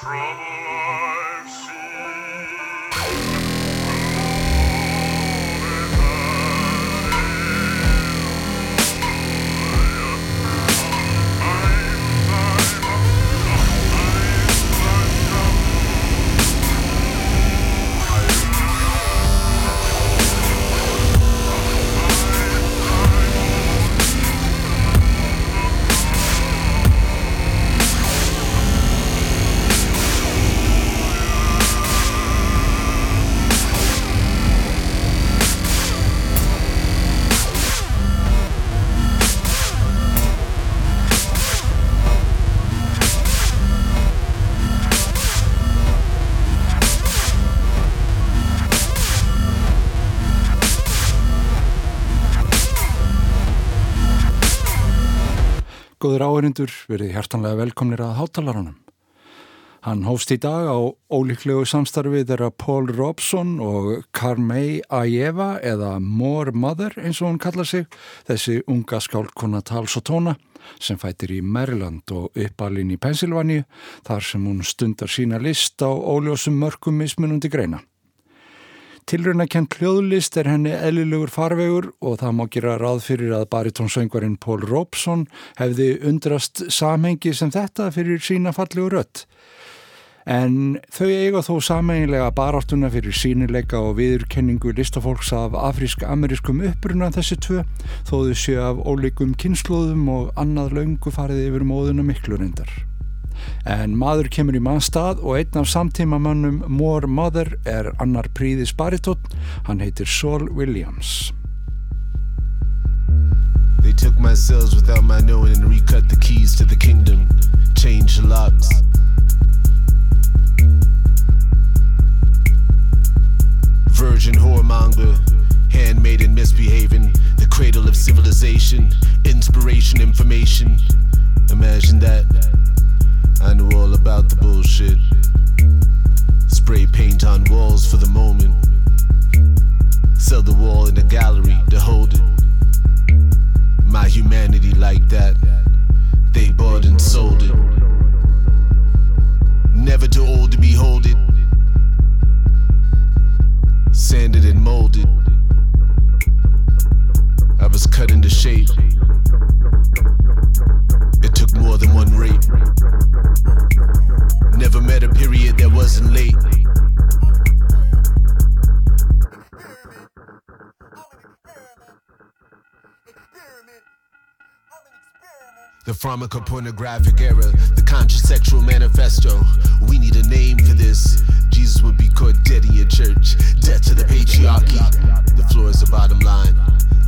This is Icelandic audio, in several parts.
dream. Áherindur verið hjartanlega velkomnir að hátalarunum. Hann hófst í dag á ólíklegu samstarfi þeirra Paul Robson og Carmei Aieva eða More Mother eins og hún kallar sig, þessi unga skálkona tals og tóna sem fætir í Maryland og uppalinn í Pennsylvania þar sem hún stundar sína list á óljósum mörgum mismunandi greina. Tilröndakent hljóðlist er henni eðlilegur farvegur og það má gera ráð fyrir að baritónsöngvarinn Pól Rópsson hefði undrast samhengi sem þetta fyrir sína fallegu rött. En þau eiga þó samhengilega baráttuna fyrir sínileika og viðurkenningu listafólks af afrísk-amerískum uppruna þessi tvö þó þau séu af ólíkum kynnslóðum og annað laungu farið yfir móðuna miklu reyndar. En maður kemur í mannstað og einn af samtímamannum More Mother er annar príðis baritótt, hann heitir Saul Williams. They took my cells without my knowing and recut the keys to the kingdom, changed locks. Virgin whoremonger, handmaid and misbehaving, the cradle of civilization, inspiration, information. Imagine that. I knew all about the bullshit. Spray paint on walls for the moment. Sell the wall in a gallery to hold it. My humanity like that. They bought and sold it. Never too old to behold it. Sanded and molded. I was cut into shape. It took more than one rape. Never met a period that wasn't late. The pharmacopornographic era, the conscious sexual manifesto. We need a name for this. Jesus would be caught dead in your church. Death to the patriarchy. The floor is the bottom line.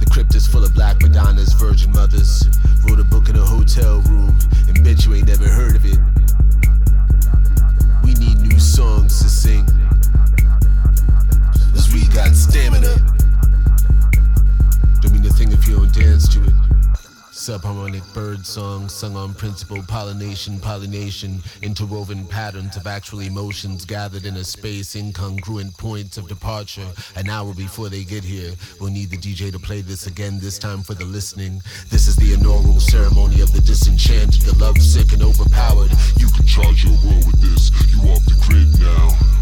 The crypt is full of black Madonnas, virgin mothers. Subharmonic bird song sung on principle pollination, pollination, interwoven patterns of actual emotions gathered in a space, incongruent points of departure. An hour before they get here, we'll need the DJ to play this again, this time for the listening. This is the inaugural ceremony of the disenchanted, the lovesick and overpowered. You can charge your world with this, you off the grid now.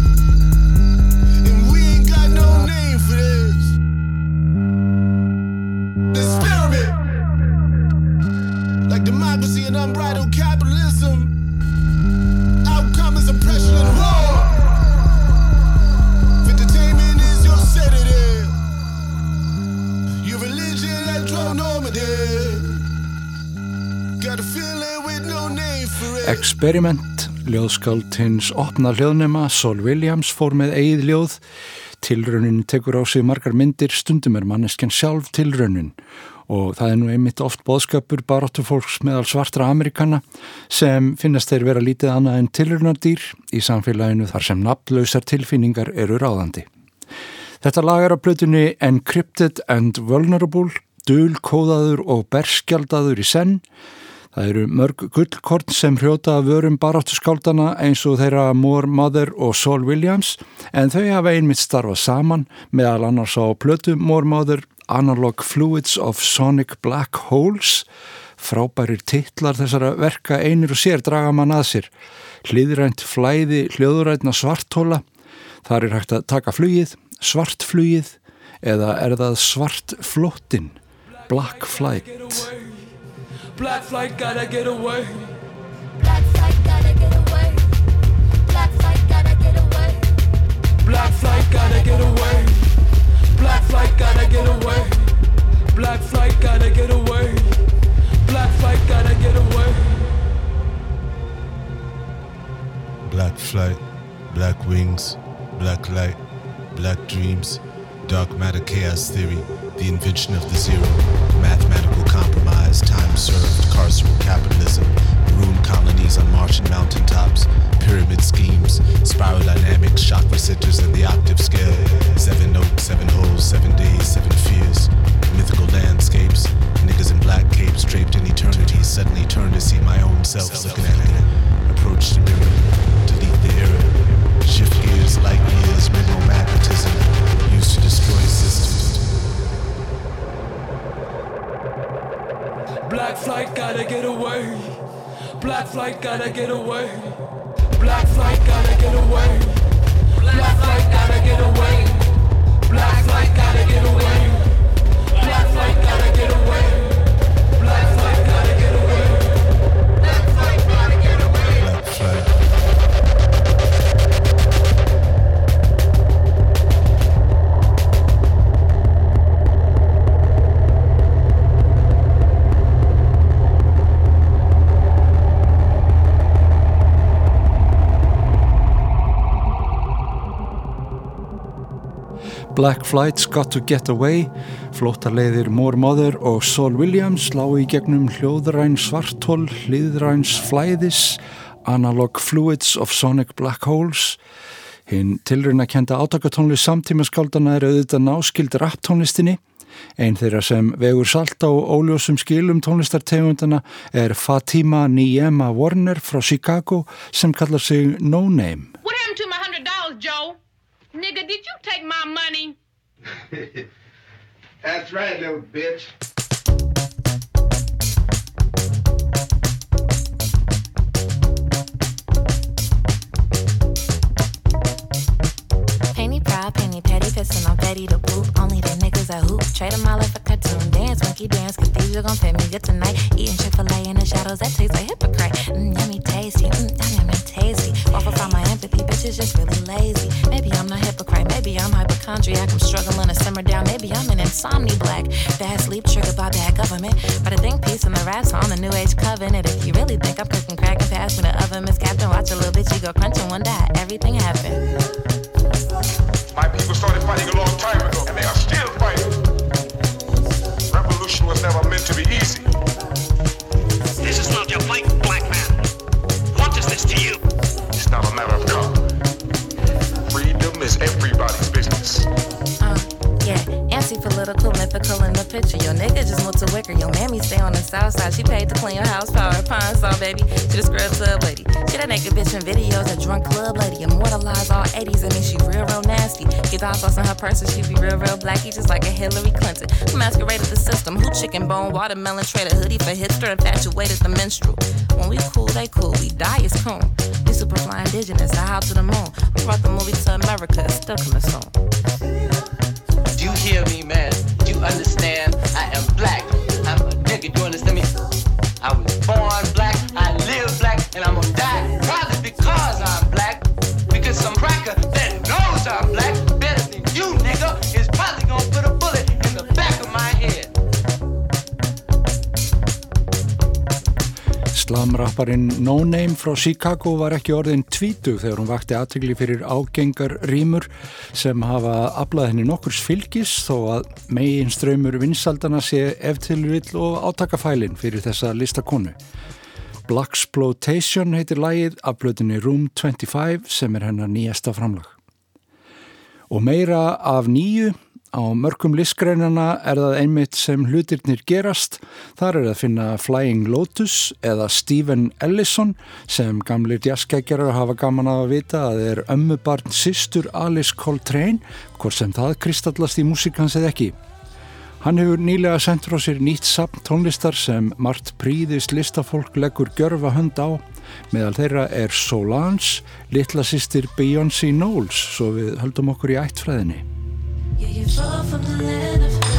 Experiment, ljóðskáld hins opna hljóðnema, Sol Williams fór með eigið ljóð. Tilraunin tekur á sig margar myndir, stundum er manneskjan sjálf tilraunin og það er nú einmitt oft boðskapur baróttu fólks meðal svartra Amerikana sem finnast þeir vera lítið annað en tilraunardýr í samfélaginu þar sem nafnlausar tilfinningar eru ráðandi. Þetta lagar á plötunni Encrypted and Vulnerable, dulkóðaður og berskjaldaður í senn, Það eru mörg gullkort sem hrjóta að vörum baráttu skáldana eins og þeirra Moore Mother og Saul Williams en þau hafa einmitt starfað saman meðal annars á plötu Moore Mother Analog Fluids of Sonic Black Holes. Frábærir titlar þessara verka einir og sér draga mann að sér. Hliðrænt flæði hljóðurætna svartóla þar er hægt að taka flugið, svartflugið eða er það svartflottin Black Flight Black flight gotta get away. Black flight gotta get away. Black flight gotta get away. Black flight gotta get away. Black flight gotta get away. Black flight gotta get away. Black flight gotta get away. Black flight, black wings, black light, black dreams, dark matter chaos theory, the invention of the zero, mathematical compromise, time served, carceral capitalism, maroon colonies on Martian mountaintops, pyramid schemes, spiral dynamics, chakra centers in the octave scale, seven notes, seven holes, seven days, seven fears, mythical landscapes, niggas in black capes draped in eternity, suddenly turn to see my own self looking at me, approach the mirror, delete the error, shift gears, light years, mineral magnetism, used to destroy systems. Black flight gotta get away. Black flight gotta get away. Black flight gotta get away. Black Flight's Got to Get Away flóttaleiðir Moore Mother og Saul Williams lá í gegnum hljóðræn svartól, hlýðræns flæðis Analog Fluids of Sonic Black Holes hinn tilruna kenda átakatónlist samtímaskáldana er auðvitað náskild rapptónlistinni Einn þeirra sem vegur salt á óljósum skilum tónlistartegundana er Fatima Niema Warner frá Chicago sem kallar sig No Name. What happened to my hundred dollars, Joe? Nigga, did you take my money? That's right, little bitch. Penny proud, penny petty, pissin' on Betty the poop. Only the niggas that hoop. Trade 'em all like a cartoon. Dance, monkey dance, cause these you gon' pay me good tonight. Eating Chick-fil-A in the shadows, that tastes like hypocrite. Mm, yummy tasty, mm, yum, yummy tasty. Off of all my empathy, bitch is just really lazy. Hypochondriac. I'm struggling to simmer down, maybe I'm an insomni black. Bad sleep triggered by bad government. But I think peace in the raps on the new age covenant. If you really think I'm cooking crack and pass me the oven, Miss Captain, watch a little bitch, you go crunching one day. Everything happened. My people started fighting a long time ago, and they are still fighting. Revolution was never meant to be easy. This is not your fight, anti-political, mythical in the picture. Your nigga just moved to Wicker. Your mammy stay on the south side. She paid to clean your house, power, pine saw, baby. She the scrub club lady. She that naked bitch in videos, a drunk club lady. Immortalize all 80s, I mean, she real, real nasty. Get all sauce in her purse, she be real, real blacky, just like a Hillary Clinton. Masqueraded the system, who chicken bone, watermelon, traded hoodie for hipster, infatuated the minstrel. When we cool, they cool. We die is cool. We super fly indigenous, I how to the moon. We brought the movie to America, still coming soon. You hear me, man? You understand? I am black. I'm a nigga. You understand me? Slamrapparinn No Name frá Chicago var ekki orðin tvítug þegar hún vakti aðtegli fyrir ágengar rýmur sem hafa aflað henni nokkurs fylgis þó að megin ströymur vinsaldana sé eftir vill og átakafælin fyrir þessa listakonu. Blaxploitation heitir lagið af blöðinni Room 25 sem er hennar nýjasta framlag. Og meira af nýju Á mörgum listgreinana er það einmitt sem hlutirnir gerast. Þar er að finna Flying Lotus eða Stephen Ellison sem gamlir jazzgækjarar hafa gaman að vita að er ömmubarn sýstur Alice Coltrane, hvort sem það kristallast í músikans eða ekki. Hann hefur nýlega sendt frá sér nýtt sapn tónlistar sem margt príðist listafólk leggur gjörfa hönd á. Meðal þeirra er Solange, litla sýstir Beyoncé Knowles, svo við höldum okkur í ættfræðinni. Yeah, you fall from the land of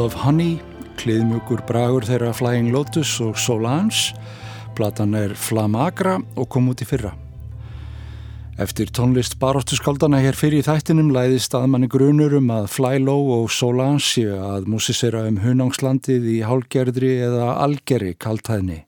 of Honey, kliðmjúkur bragur þeirra Flying Lotus og Solange. Platan er Flamagra og kom út í fyrra. Eftir tónlist baróttuskaldana hér fyrir í þættinum læðist aðmanni grunur um að Fly Low og Solange séu að músisera um hunangslandið í hálgerðri eða algeri kaltæðni.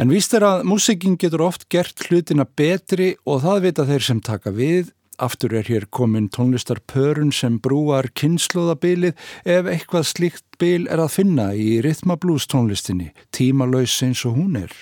En víst er að músikinn getur oft gert hlutina betri og það vita þeir sem taka við. Aftur er hér komin tónlistar pörun sem brúar kynnslóðabilið ef eitthvað slíkt bil er að finna í rithmablús tónlistinni, tímalauðs eins og hún er.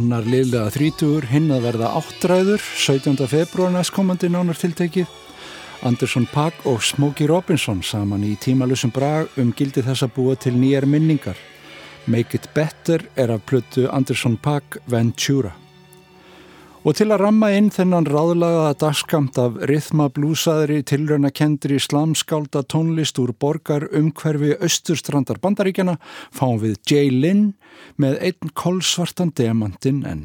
Annar liðlega þrítugur, hinn að verða áttræður, 17. februar næstkomandi nánar tiltekið. Anderson Pack og Smokey Robinson saman í tímalusum brag um gildi þess að búa til nýjar minningar. Make It Better er af plötu Anderson Pack Ventura. Og til að ramma inn þennan ráðlagaða dagskamt af rithma blúsaðri tilrauna kendri slamskálda tónlist úr borgar umhverfi austurstrandar bandaríkjana fáum við Jay Lynn með einn kolsvartan demantinn enn.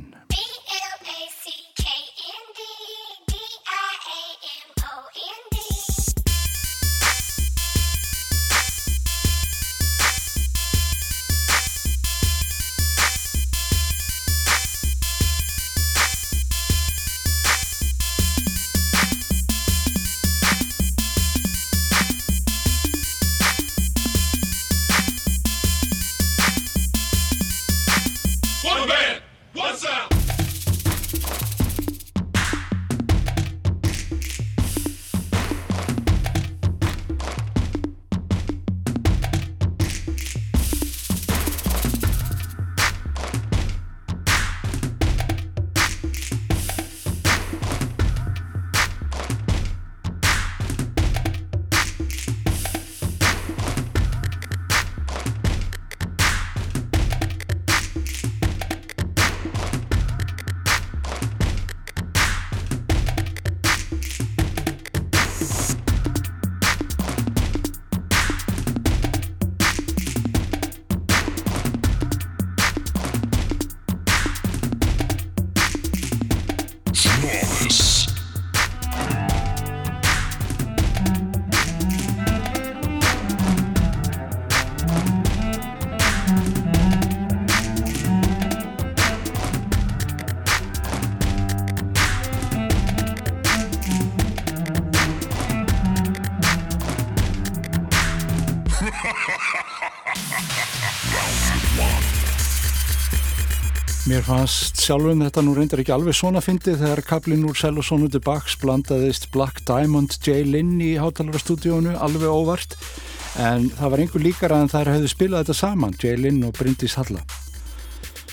Mér fannst sjálfum þetta nú reyndar ekki alveg svona fyndið þegar kaplinn úr Sell og til Bax blandaðist Black Diamond J. Lynn í hátalarastúdíónu alveg óvart en það var einhver líkara en þær hefðu spilað þetta saman, J. Lynn og Bryndís Halla.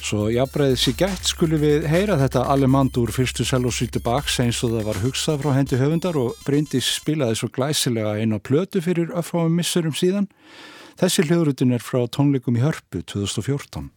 Svo jafnbreiðið sér gætt skulum við heyra þetta allemand úr fyrstu Sell og til Bax eins og það var hugsað frá hendi höfundar og Bryndís spilaði svo glæsilega einn á plötu fyrir öfráum missurum síðan. Þessi hljóðrutin er frá tónleikum í Hörpu 2014.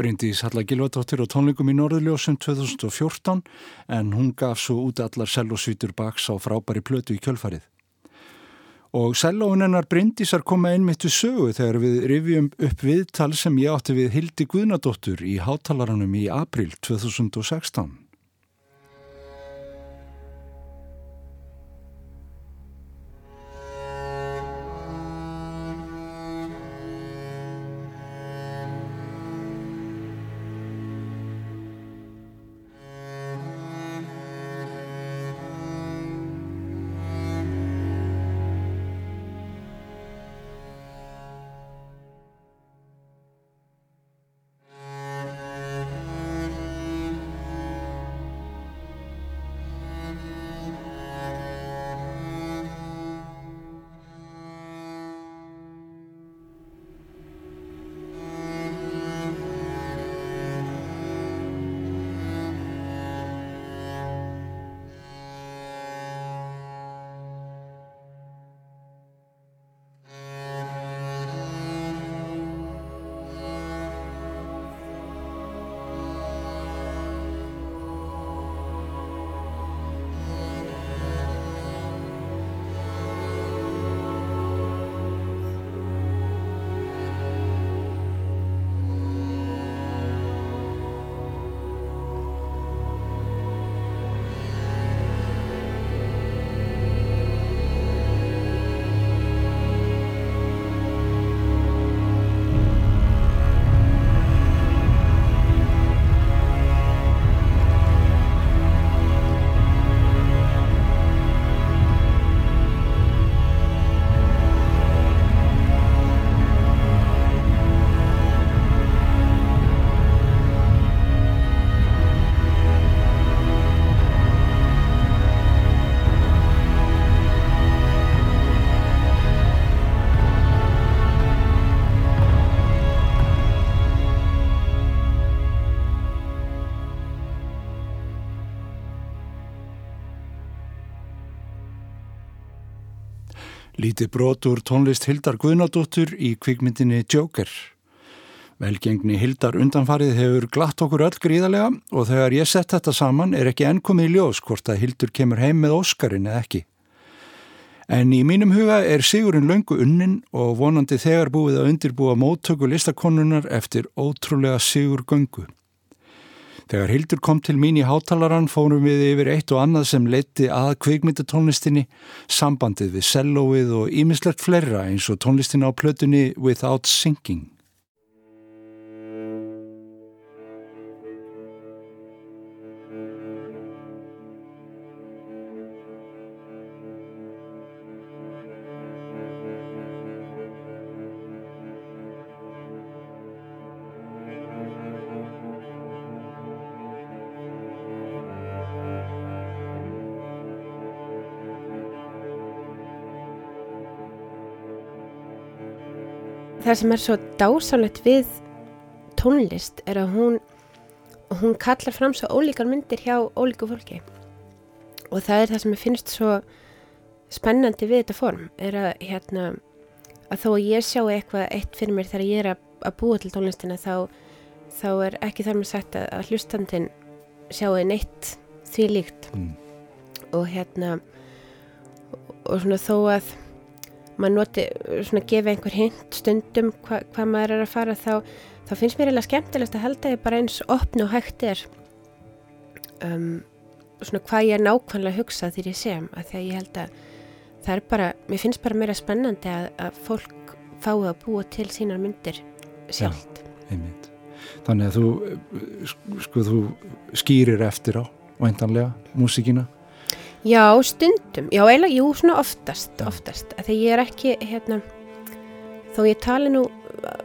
Bryndís Halla Gilvardóttir og tónleikum í Norðurljósum 2014 en hún gaf svo út allar sellosvítur baks á frábæri plötu í kjölfarið. Og sellóin hennar Bryndísar koma einmitt við sögu þegar við rifjum upp viðtal sem ég átti við Hildi Guðnadóttur í hátalaranum í april 2016. Lítið brotur tónlist Hildar Guðnadóttur í kvikmyndinni Joker. Velgengni Hildar undanfarið hefur glatt okkur öll gríðarlega og þegar ég sett þetta saman er ekki ennkomið í ljós hvort að Hildur kemur heim með Óskarinn eða ekki. En í mínum huga er Sigurinn löngu unnin og vonandi þegar búið að undirbúa móttöku listakonnunar eftir ótrúlega Sigur göngu. Þegar Hildur kom til mín í hátalaran fórum við yfir eitt og annað sem leiti að kvikmyndatónlistinni, sambandið við sellóið og ímislegt fleira eins og tónlistin á plötunni Without Sinking. Það sem er svo dásanlegt við tónlist er að hún hún kallar fram svo ólíkar myndir hjá ólíku fólki og það er það sem ég finnst svo spennandi við þetta form er að hérna að þó að ég sjá eitthvað eitt fyrir mér þegar ég er að, að búa til tónlistina þá, þá er ekki þar með sagt að, að hlustandinn sjáu neitt því líkt Mm. og hérna og svona þó að maður noti svona gefa einhver hint stundum hva, hvað maður er að fara þá, þá finnst mér eiginlega skemmtilegast að held að ég bara eins opnu og hægt er um, svona hvað ég er nákvæmlega að hugsa þegar ég sem að því að ég held að það er bara, mér finnst bara meira spennandi að, að fólk fái að búa til sínar myndir sjálft. einmitt. Þannig að þú, eh, sk- sko, þú skýrir eftir á, væntanlega, músíkina. Já, stundum, já, eiginlega, jú, svona oftast, oftast, að því ég er ekki, hérna, þó ég tali nú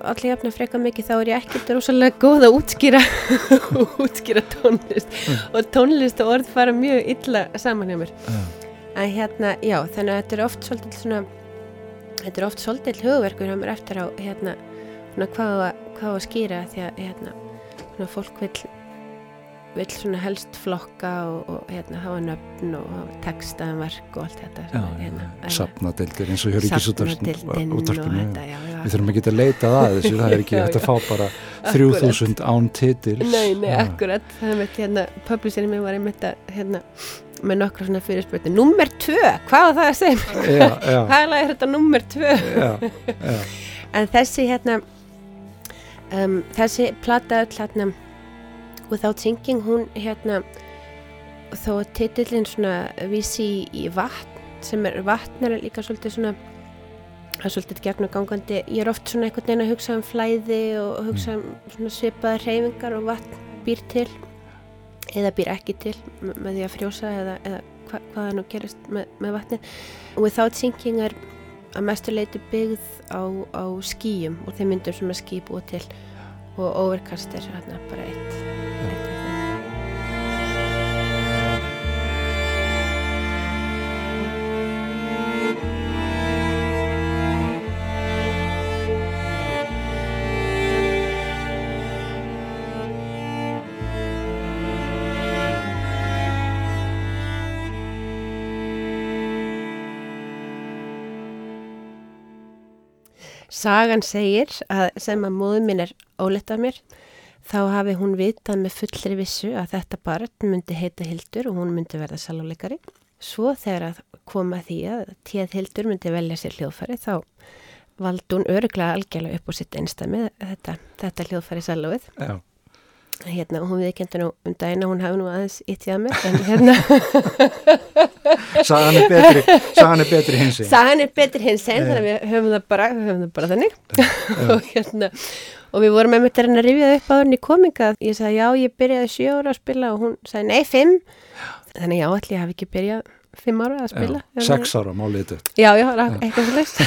allir jafna freka mikið, þá er ég ekki rosalega góð að útskýra, útskýra tónlist. Og tónlist og orð fara mjög illa saman hjá mér. Já. En hérna, já, þannig að þetta er oft svolítið svona, þetta er oft svolítið hugverkur hjá mér eftir á, hérna, svona hvað að, hvað að skýra því að, hérna, svona fólk vill, vill svona helst flokka og, og hérna, hafa nöfn og textaðan verk og allt þetta. Já, hérna, en- sapnadeildir eins og útvarpinu, þetta, já, já. Við þurfum ekki að leita að þessu, það er ekki hægt að fá bara 3000 án titils. Nei, nei, Já. akkurat, það mitt hérna, publisherinn minn var einmitt að, hérna, með nokkra svona fyrirspurning. Númer tvö, hvað var það að segja? Já. Hvað er þetta? Já, já. En þessi, hérna, um, þessi plata öll, hérna, Without Thinking, hún, hérna, þó að titillin svona vísi í, vatn, sem er, vatn er líka svolítið svona, það er svolítið gegnum gangandi, ég er oft svona einhvern veginn að hugsa um flæði og hugsa um svona svipaðar hreyfingar og vatn býr til eða býr ekki til með því að frjósa eða, eða hva, hvað það nú gerist með, með vatni Without Thinking er að mestu leiti byggð á, á skýjum og þeim myndur sem að ský búa til og Overcast er hérna bara eitt, Sagan segir að sem að móður minn er óleitt af mér þá hafi hún vitað með fullri vissu að þetta barn myndi heita Hildur og hún myndi verða saluleikari. Svo þegar að koma því að tíð Hildur myndi velja sér hljóðfæri þá valdi hún öruglega algjörlega upp á sitt einstæmi þetta, þetta hljóðfæri salúið. Já. Hérna, hún við ekki endur nú um að hún hafi nú aðeins ítt hjá mér en hérna Sagan er betri, sagan er betri hins einn. Sagan er betri hins einn, þannig að við höfum það bara, við höfum það bara þannig. og hérna, og við vorum einmitt að reyna að rifja upp á henni kominga. Ég sagði, já, ég byrjaði sjö ára að spila og hún sagði, nei, fimm. Þannig já, allir hafi ekki byrjað fimm ára að spila. Já, sex ára málið þetta. Já, já, já. eitthvað svo leist.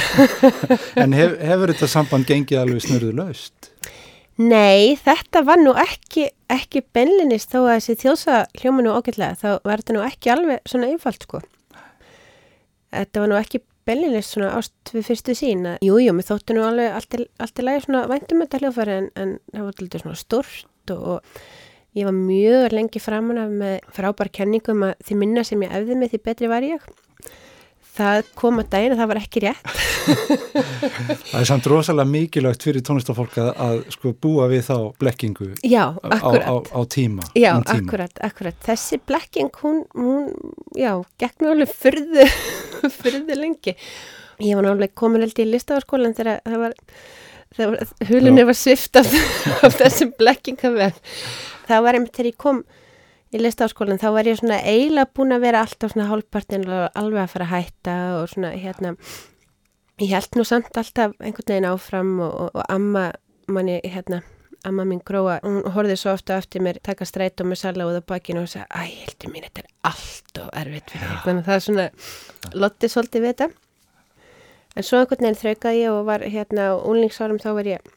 En hef, hefur þetta samband gengið alveg snurðu laust? Nei, þetta var nú ekki, ekki benlinist þó að þessi þjóðsa hljóma nú ágætlega, þá var þetta nú ekki alveg svona einfalt sko. Þetta var nú ekki benlinist svona ást við fyrstu sín að, jú, jú, mér þóttu nú alveg allt í- lagi svona væntum þetta hljófæri en, en það var lítið svona stort og, og ég var mjög lengi framan af með frábær kenningum að því minna sem ég efði mig því betri var ég. Það kom að daginn að það var ekki rétt. Það er samt rosalega mikilvægt fyrir tónlistafólk að, að sko búa við þá blekkingu Já, á, á, á tíma. Já, um tíma. akkurat, akkurat. Þessi blekking, hún, hún já, gekk nú alveg fyrðu, fyrðu lengi. Ég var alveg komin held í listafarskólan þegar það var, hulunni var svift af, af þessum blekkingaveg. Það var einmitt þegar ég kom í listafarskólan, þá var ég svona eiginlega búin að vera alltaf svona hálfpartin alveg að fara að hætta og svona hérna, ég held nú samt alltaf einhvern veginn áfram og, og, og amma manni, hérna, amma mín gróa, hún horfði svo ofta eftir mér taka stræt og með sala út á bakinu og sagði, æ, heldur mín, þetta er allt og erfitt fyrir mig, þannig að það er svona lotti svolítið við þetta. En svo einhvern veginn þraukaði ég og var hérna úlningsárum þá var ég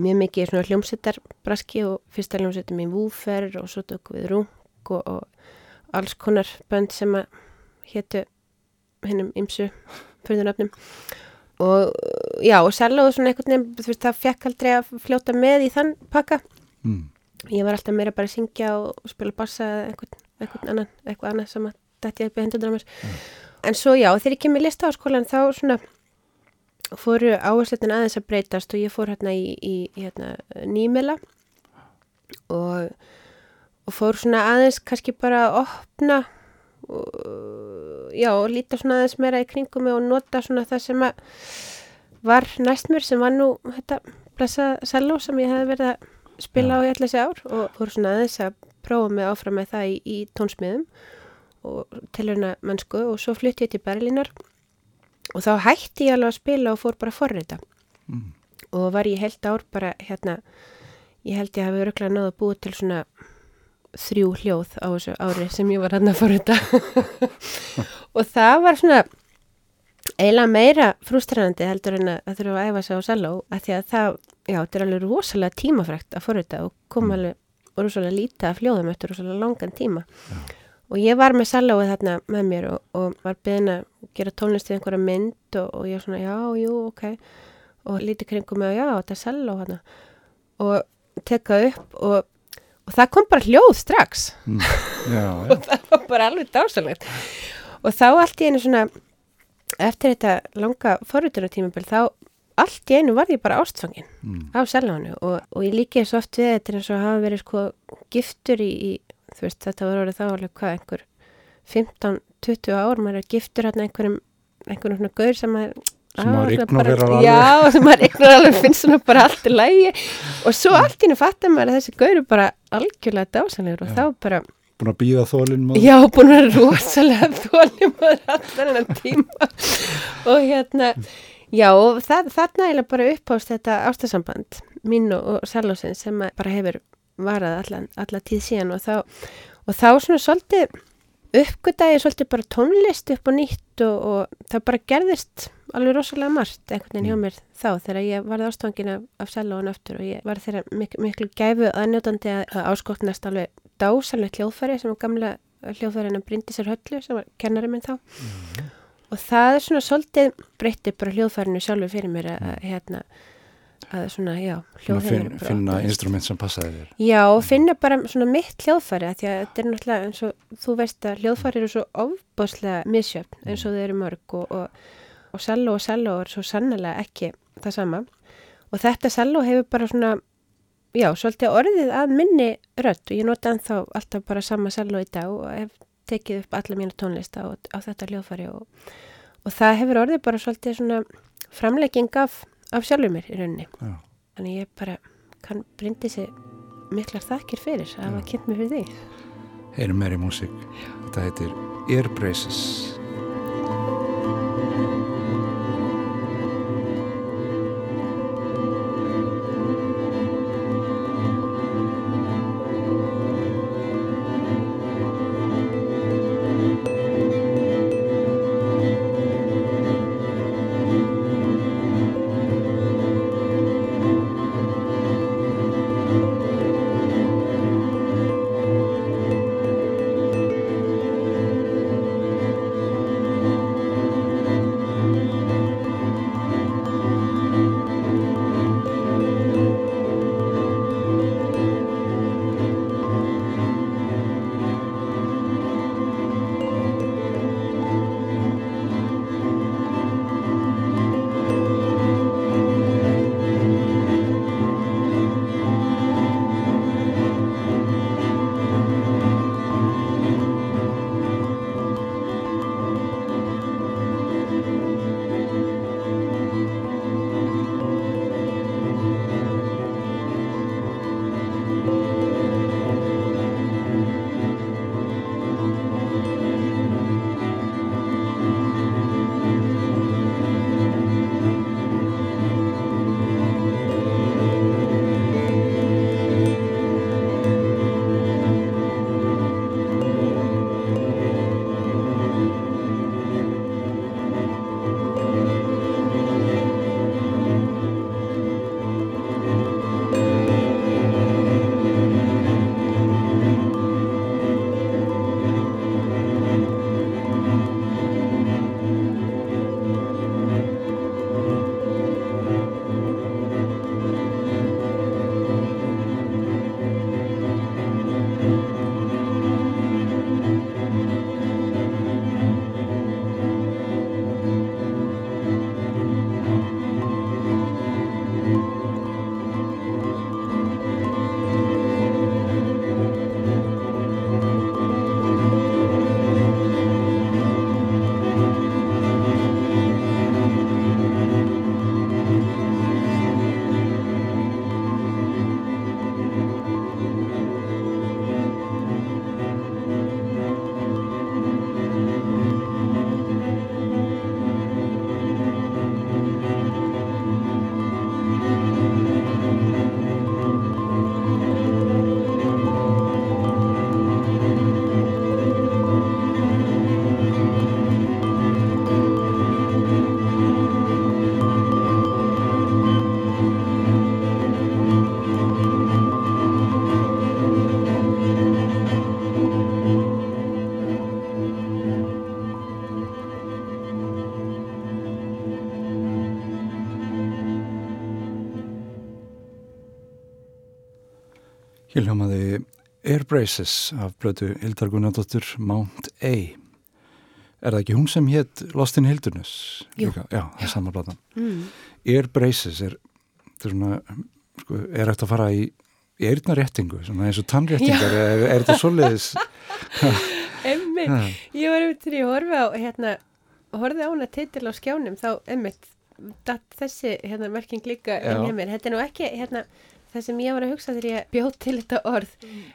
mjög mikið í svona hljómsveitarbraski og fyrsta hljómsveitar mín Woofer og svo tók við Rung og, og alls konar bönd sem að hétu hennum ymsu fyrðunöfnum og já, og Sello og svona einhvern veginn, þú veist, það fekk aldrei að fljóta með í þann pakka. Mm. ég var alltaf meira bara að syngja og spila bassa eða einhvern, einhvern annan, eitthvað annað sem að dætti upp í hendur mér. En svo já, þegar ég kemur í listaháskólan þá svona fóru áherslutin aðeins að breytast og ég fór hérna í, í, í hérna, nýmela og, og fór svona aðeins kannski bara að opna og, já, og líta svona aðeins meira í kringum mig og nota svona það sem að var næst mér sem var nú þetta blessa selló sem ég hef verið að spila á í allir þessi ár og fór svona aðeins að prófa mig áfram með það í, í tónsmiðum og tilhörna mennsku og svo flutti ég til Berlínar og þá hætti ég alveg að spila og fór bara að forrita Mm. og var ég heilt ár bara hérna ég held ég hafi öruglega náðu að búa til svona þrjú hljóð á þessu ári sem ég var hann að forrita og það var svona eiginlega meira frústrænandi heldur en að þurfa að æfa sig á selló að því að það, já, þetta er alveg rosalega tímafrækt að forrita og kom Mm. alveg rosalega lítið af hljóðum eftir rosalega langan tíma og ég var með sellóið þarna með mér og, og var beðin að gera tónlist við einhverja mynd og, og ég svona, já, jú, ok. Og lítið kringum mig og já, þetta er selló hana og tekka upp og, og það kom bara hljóð strax. Mm. Já, og það var bara alveg dásalegt og þá allt í einu svona eftir þetta langa forritunartímabil þá allt í einu var ég bara ástfangin Mm. á seljánu og, og ég líki svo oft við þetta eins og hafa verið sko giftur í, í þú veist þetta var orðið þá alveg hvað einhver 15-20 ár maður er giftur hérna einhverjum einhverjum svona gaur sem maður Sem maður Ah, bara- alveg. Já, sem maður ignorar alveg finnst svona bara allt í lægi og svo allt í einu fattar maður að þessi gaur er bara algjörlega dásanlegur og þá bara Búin að býða þólinn maður. Já, búin að rosalega þólum að allan enn tíma og hérna, já, og það, þarna er bara uppást þetta ástasamband mín og, og Salósin sem að bara hefur varað allan, alla tíð síðan og þá, og þá svona svolítið uppgötaði svolítið bara tónlist upp og nýtt og, og það bara gerðist alveg rosalega margt einhvern veginn hjá mér þá þegar ég varði ástofangin af, af Salóin aftur og ég var þeirra mik miklu gæfu aðnjótandi að, að áskotnast alveg dásalegt hljóðfæri sem var gamla hljóðfærin að brindi sér höllu sem var kennari minn þá. Og það er svona svolítið breytti bara hljóðfærinu sjálfur fyrir mér að hérna að svona, já, fin, finna instrument sem passaði þér. Já, og finna bara svona mitt hljóðfæri því að þetta er náttúrulega eins og þú veist að hljóðfæri eru svo ofbáslega misjöfn eins og þau eru mörg og, og, og selló og selló er svo sannlega ekki það sama. Og þetta selló hefur bara svona já, svolítið orðið að minni rödd og ég nota ennþá alltaf bara sama selló í dag og hef tekið upp alla mína tónlista á, á þetta hljóðfæri og, og það hefur orðið bara svolítið svona framlegging af, af sjálfur mér í rauninni. Já. þannig ég bara kann brindi sig miklar þakkir fyrir að hafa kynnt mér fyrir því Heyrum meiri músík. Þetta heitir Ear Braces af blötu Hildar Gunnardóttur Mount A. Er það ekki hún sem hétt Lost in Hildurness? Jú. Líka? Já, það er sama platan. Mm. Air Braces er, þetta er svona, sko, er hægt að fara í, í eirnaréttingu, svona eins og tannréttingar, er, er þetta svoleiðis? Emmi, ég var einmitt þegar ég horfi á hérna, horfði á hana titil á skjánum þá datt þessi hérna merking líka inn hjá mér. Þetta er nú ekki hérna það sem ég var að hugsa þegar ég bjóð til þetta orð.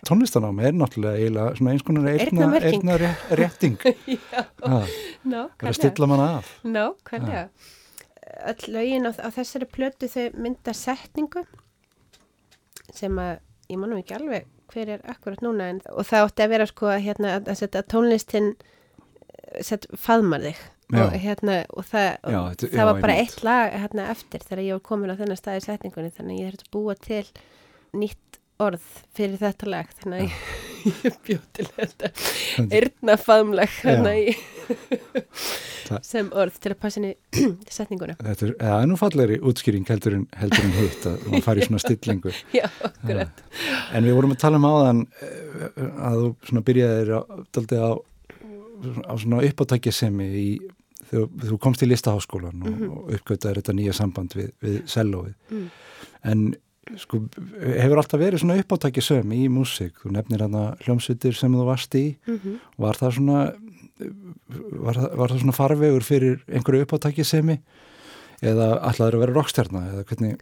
Tónlistanám er náttúrulega eins konar eirna, Eyrnamerking. eirnarétting. Já, Ha, ná, er að stilla manna af. Ná, hvernig Öll lögin á, á þessari plötu þau mynda setningu sem að ég manum ekki alveg hver er akkurat núna en, og það átti að vera sko að, hérna, að, að, setja tónlistin eh, faðmar þig. Og, hérna, og það, og Já, þetta- það já, var bara eitt lag hérna, eftir þegar ég var komin á þennan stað í setningunni þannig að ég þurfti að búa til nýtt orð fyrir þetta lag þannig að ég, ég bjóð til þetta Það- sem orð til að passa inn í setninguna. Þetta er, það er nú fallegri útskýring heldur en, heldur en hitt að maður fari í svona stillingu. Já, akkurat. En við vorum að tala um áðan eh, að þú byrjaðir á, á, svona uppátækjasemi í, þú komst í listaháskólan og, Mhm. og uppgötaðir þetta nýja samband við, við sellóið. Mm. En sko, hefur alltaf verið svona uppátækjasemi í músík. Þú nefnir hana hljómsveitir sem þú varst í. Mhm. Var það svona, var, var það svona farvegur fyrir einhverju uppátækjasemi? Eða ætlaður að vera rockstjarna? Eða hvernig,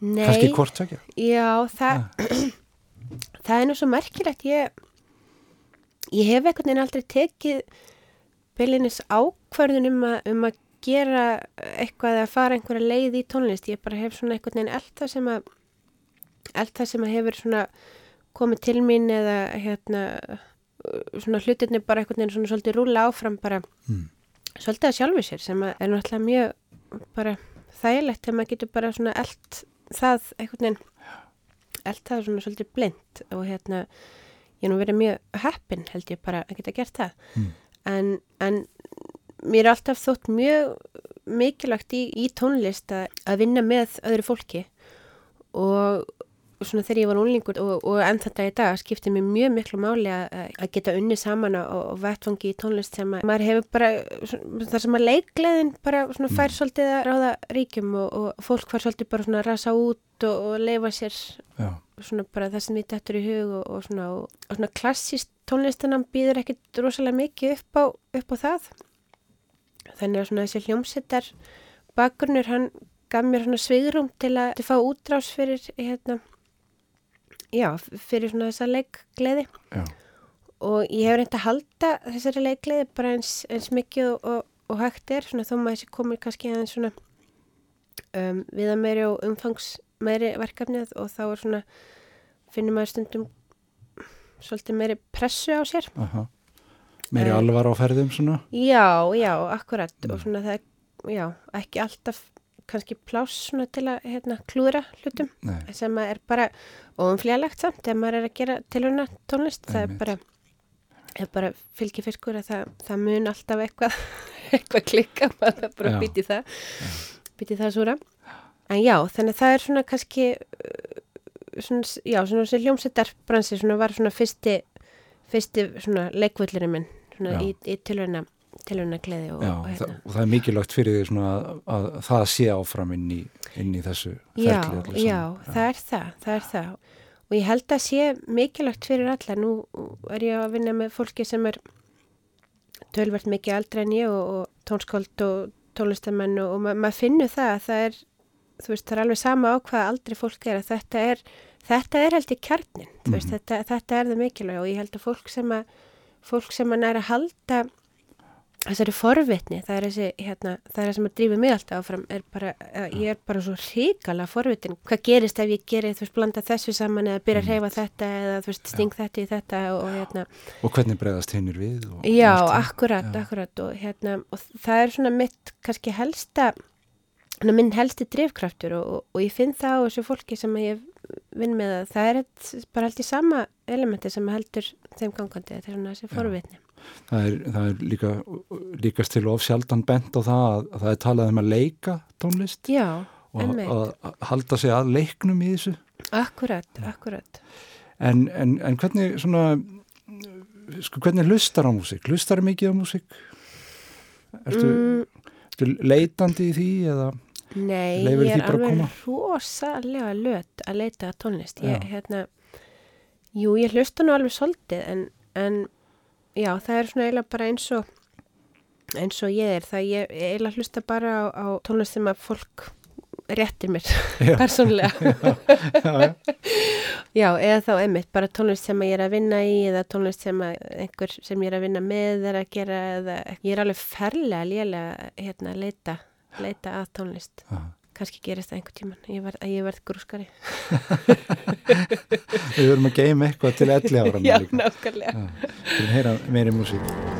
Nei. kannski hvort tvekja? Já, það, það er nú svo merkilegt. Ég, ég hef einhvern veginn aldrei tekið beilinnis ákvörðun um að, um að gera eitthvað eða fara einhverja leið í tónlist. Ég bara hef svona einhvern veginn allt það sem að, allt það sem að hefur svona komið til mín eða hérna svona hlutirni bara einhvern veginn svona svolítið rúla áfram bara Mm. svolítið að sjálfu sér sem að er náttúrulega mjög bara þægilegt þegar maður getur bara svona eld það einhvern veginn eld það svona svolítið blind og hérna ég er nú verið mjög heppin held ég bara að geta gert það Mm. En, en mér er alltaf þótt mjög mikilvægt í, í tónlist að, að vinna með öðru fólki og svona þegar ég var unlingur og, og enn þetta í dag skiptir mér mjög miklu máli að, að geta unni saman á, á vettfangi í tónlist sem að maður hefur bara þar sem að leikleðin bara svona fær svolítið að ráða ríkjum og, og fólk fær svolítið bara svona að rasa út og, og leifa sér Já. svona bara það sem við dettur í hug og, og svona, og, og svona klassíst tónlistanam býður ekkit rosalega mikið upp á, upp á það þannig að svona þessi hljómsettar bakgrunnur hann gaf mér svona svigrum til að til að fá útrás fyrir hérna já, fyrir svona þessa leikgleði Já. og ég hef reynd að halda þessari leikgleði bara eins, eins mikið og, og, og hægt er svona þó maður þessi komið kannski aðeins svona um, viða meiri og umfangs meiri verkefnið og þá er svona finnum maður stundum svolítið meiri pressu á sér. Aha. Meiri Eh, alvar á ferðum svona? Já, já, akkurat. Og svona það, já, ekki alltaf kannski pláss svona til að hérna, klúðra hlutum Nei. sem er bara óumflýjalegt samt þegar maður er að gera tilhörna tónlist. Það er bara, er bara fylgir fiskur að það, það mun alltaf eitthvað eitthvað klikka maður bara býti það býti það súra. En já, þannig að það er svona kannski uh, svona, já, svona þessi hljómsettar bransi svona var svona fyrsti fyrsti svona leikvöllurinn minn svona Já. í, í tilhörna tilhörna gleði og, Já, og það, hérna og það er mikilvægt fyrir því svona að, að það sé áfram inn í, inn í þessu ferli Já, það er það, það er það. Og ég held að sé mikilvægt fyrir alla. Nú er ég að vinna með fólki sem er tölvert mikið aldrei en ég og, og tónskáld og tónlistamenn og, og ma maður finnur það að það er, þú veist, það er alveg sama á hvað aldrei fólk er að þetta er, þetta er held í kjarnin, veist, Mhm. þetta, þetta er það mikilvæg og ég held að fólk sem að, fólk sem að næra halda þessari forvitni, það er þessi hérna, það er það sem að drífa mig alltaf áfram er bara, ég er bara svo ríkala forvitin, hvað gerist ef ég geri þú veist, blanda þessu saman eða byrja að reyfa þetta eða þú veist, sting þetta í þetta og, hérna, Og hvernig bregðast hinnir við? Og, já, og akkurat, Já. akkurat og hérna, og það er svona mitt kannski helsta svona minn helsti drifkraftur og, og, og ég finn það á þessu fólki sem ég vinn með að það er bara held í sama elementi sem heldur þeim gangandi, þetta er svona þessi forvitni Það er, það er líka, líkast til of sjaldan bent á það að, að það er talað um að leika tónlist Já, og að, að halda sig að leiknum í þessu. Akkurat, akkurat. En, en, en hvernig svona, sko, hvernig hlustar á músík? Hlustar mikið á músík? Ertu, Mm, leitandi í því eða Nei, Leyfir ég er alveg rosalega löt að leita að tónlist. Ég, Já. hérna, jú, ég hlusta nú alveg svolítið en, en já, það er svona eiginlega bara eins og eins og ég er. Það ég eiginlega hlusta bara á, á tónlist sem að fólk réttir mér Já. persónlega. já, Já, eða þá einmitt, bara tónlist sem ég er að vinna í eða tónlist sem einhver sem ég er að vinna með er að gera eða ég er alveg ferlega lélega hérna að leita, leita að tónlist. Kannski gerist það einhver tíman, ég, var, ég verð grúskari. Við verum að geima eitthvað til 11 ára Já, nákvæmlega. Við heyra meiri músík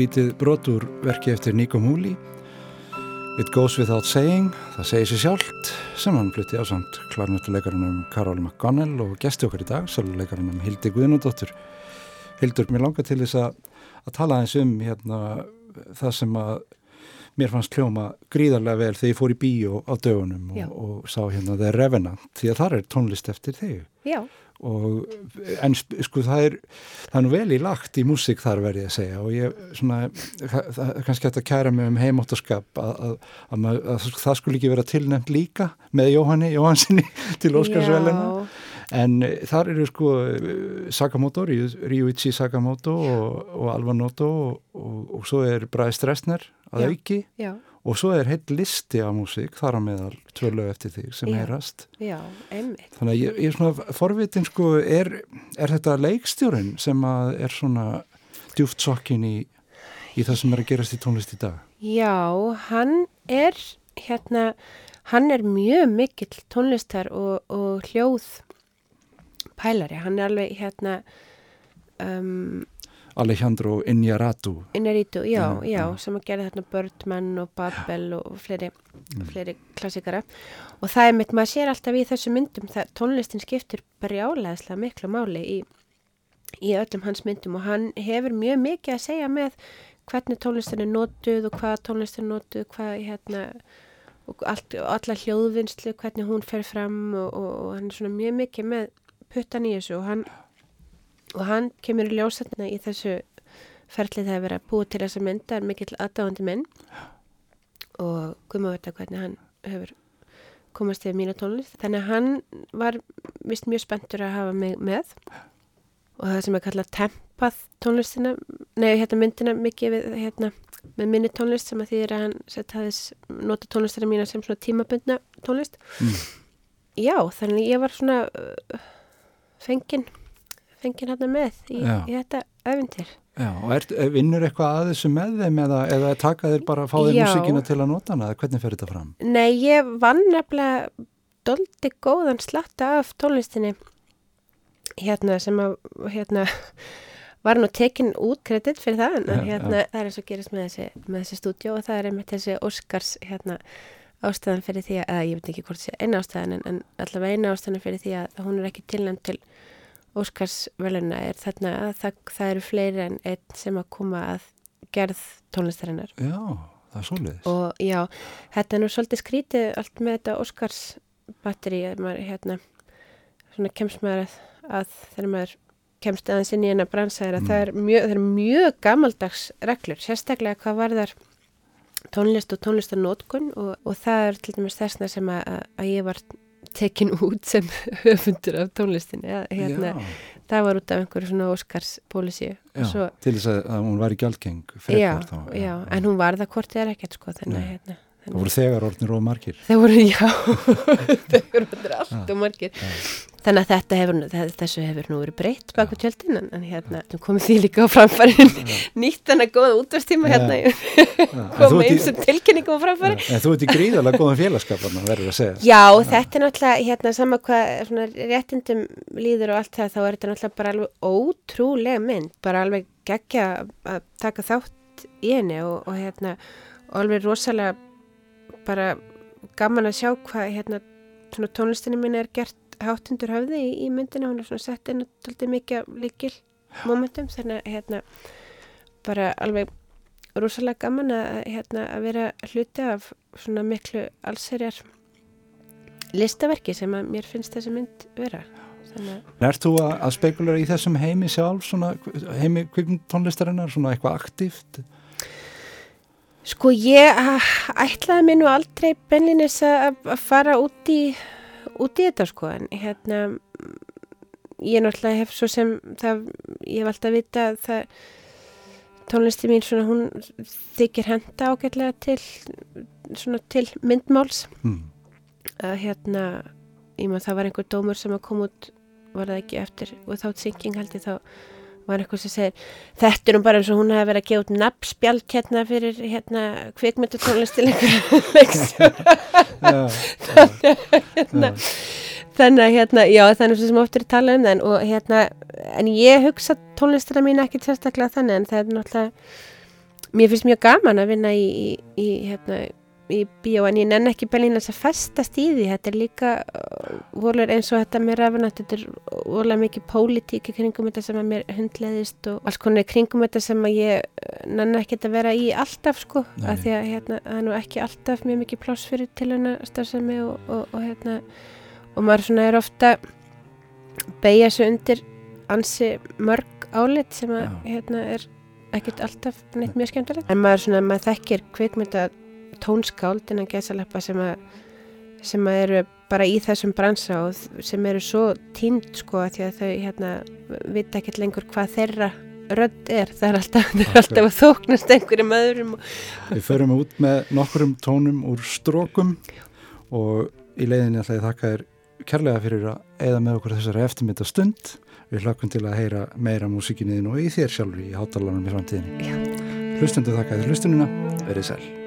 lítið brotur verki eftir Nico Múli It Goes Without Saying það segir sér sjálft sem hann flutti á samt klarnöttuleikarunum Karoli McGonnell og gesti okkar í dag söluleikarunum Hildi Guðnudóttur Hildur, mér langar til þess að, að tala eins um hérna það sem að mér fannst hljóma gríðarlega vel þegar ég fór í bíó á dögunum og, og sá hérna The Revenant því að þar er tónlist eftir þig Já, og en sko það er það er nú vel í lagt í músík þar verði ég að segja. Og ég svona það er kannski hægt að kæra mig um heimóttaskap að, að, að, að það skulle ekki vera tilnefnt líka með Jóhanni Jóhansinni til Óskarsvelina Já. en eh, þar eru sko eh, Sakamoto, Ryu- Ryuichi Sakamoto og, og Alva Noto og, og, og svo er Bræði Stressner að auki. Já, og svo er heitt listi á músík þar á meðal tvölu eftir þig sem Já. heyrast já, einmitt. Þannig að ég, ég er svona forvitin sko, er, er þetta leikstjórin sem að er svona djúft sokkin í, í það sem er að gerast í tónlist í dag? Já, hann er hérna, hann er mjög mikill tónlistar og, og hljóð pælari, hann er alveg hérna um, Alejandro Iñárritu. Inaritu, já, Já, já, sem að gera þarna Birdman og Babel og fleiri, fleiri klassikara og það er mitt, maður sér alltaf í þessu myndum það tónlistin skiptir brjálæðislega miklu máli í, í öllum hans myndum og hann hefur mjög mikið að segja með hvernig tónlistin er notuð og hvað tónlistin er notuð, hvað hérna og allt, alla hljóðvinnslu, hvernig hún fer fram og, og, og hann er svona mjög mikið með puttan í þessu og hann og hann kemur í ljósatna í þessu ferlið það að vera búið til þessa mynd það er mikill aðdáðandi minn. Og guðma veit að hvernig hann hefur komast yfir mína tónlist. Þannig að hann var vist mjög spenntur að hafa mig með. Og það sem er kallað tempað tónlistina nei, hérna myndina mikið við, hérna, með minni tónlist sem að þýðir að hann sett aðeins nota tónlistina mína sem svona tímabundna tónlist. Mm. já, þannig ég var svona uh, fengin hérna með í, í þetta öfundir Já, og er, vinnur eitthvað að þessu með þeim eða, eða taka þeir bara að fá þeir Já. músíkina til að nota hana eða hvernig fer þetta fram? Nei, ég vann nefnilega doldi góðan slatta af tónlistinni hérna sem að hérna var nú tekin út kredit fyrir það en Já, hérna það er eins og gerist með þessi, með þessi stúdjó og það er einmitt þessi Óskars hérna ástæðan fyrir því að, ég veit ekki hvort sé eina ástæðan en, en allavega eina ástæðan fyrir því að hún er ekki tilnæmt til Óskars veluna er þarna að það, það eru fleiri en einn sem að koma að gerð tónlistarinnar Já, það er svoleiðis. og já, þetta er nú svolítið skrítið allt með þetta Óskars batteri, maður hérna svona kemst maður að, að þegar maður kemst aðeins inn í eina bransa er að það, er mjög, er mjög gamaldags reglur, sérstaklega hvað varðar tónlist og tónlistarnótkun og, og það er til dæmis þessna sem að, að- að ég var tekin út sem höfundur af tónlistinni að, hérna, Já. það var út af einhverju svona Óskars pólisíu Já, og svo til þess að, að hún var í gjaldgeng já, þá. já, en hún var það hvort er ekkert sko þannig að hérna Það voru þegar orðnir og margir. Þeir voru, já, þeir voru allt og margir. Þannig að þetta hefur, þe- þessu hefur nú verið breytt baku tjöldin, en, en hérna, komið því líka á framfærin. Nýtt þannig að góða útvarstíma Já. hérna, En komið eins og tilkynningum á framfæri. En þú ert í gríðalega góðan félagskap verður að segja. Já, þetta er náttúrulega, hérna, sama hvað réttindum líður og allt það, þá er þetta náttúrulega bara alveg ótrúlega mynd, bara alveg geggja að taka þátt í henni og, og hérna, og alveg rosalega bara gaman að sjá hvað, hérna, tónlistinni mín er gert háttundur höfði í, í myndina, hún er svona sett inn alltaf mikið líkil momentum, þannig að, hérna, bara alveg rosalega gaman að, hérna, að vera hluti af svona miklu allserjar listaverki sem að mér finnst þessi mynd vera. Ert þú að, að spekulera í þessum heimi sjálf, svona heimi kvikmynd tónlistarinnar, svona eitthvað aktíft? Sko ég ah, ætlaði mér nú aldrei benlinis að fara út í, út í þetta sko en hérna ég náttúrulega hef svo sem það, ég hef alltaf vita að það tónlisti mín svona hún þykir henda ágætlega til svona til myndmáls Hmm. að hérna ég maður það var einhver dómur sem að koma út var það ekki eftir without thinking held ég þá var eitthvað sem segir þetta er nú bara eins og hún hefði verið að gefa út nafnspjald hérna fyrir hérna að hérna þannig að hérna, já þannig sem oftur er talað um en, og hérna, en ég hugsa tónlistina mín ekki sérstaklega þannig en það er náttúrulega mér finnst mjög gaman að vinna í, í, í hérna í bíó en ég nenn ekki belín að festast í því. Þetta er líka uh, volur eins og þetta með rafinat þetta er vorulega mikið pólitík í kringum þetta sem að mér hundleðist og alls konar kringum þetta sem að ég uh, nenn ekki að vera í alltaf sko Nei, af því að hérna, það er nú ekki alltaf mjög mikið pláss fyrir til hennar starfsemi og, og, og hérna og maður svona er ofta beigja sig undir ansi mörg álit sem að Já. hérna er ekkert alltaf neitt mjög skemmtilegt. En maður svona, maður þekkir kvikmynda tónskáld innan gæsaleppa sem að sem að eru bara í þessum bransa og sem eru svo tínd sko að því að þau hérna vita ekkert lengur hvað þeirra rödd er, það er alltaf, það er alltaf að þóknast einhverjum öðrum og Við förum út með nokkurum tónum úr strókum og í leiðinni ætla ég þakka þér kærlega fyrir að eða með okkur þessari eftirmynda stund. Við hlakkum til að heyra meira músikinniðin og í þér sjálfur í hátalarnum í framtíðinni. Já. Hlustundu þakka þér hlustununa, verið sæl.